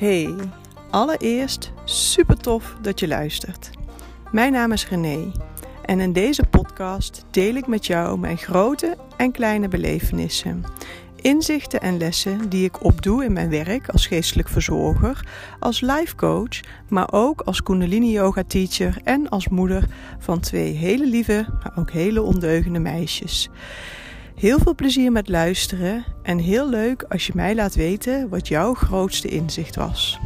Hey, allereerst super tof dat je luistert. Mijn naam is René en in deze podcast deel ik met jou mijn grote en kleine belevenissen, inzichten en lessen die ik opdoe in mijn werk als geestelijk verzorger, als life coach, maar ook als Kundalini yoga teacher en als moeder van twee hele lieve, maar ook hele ondeugende meisjes. Heel veel plezier met luisteren en heel leuk als je mij laat weten wat jouw grootste inzicht was.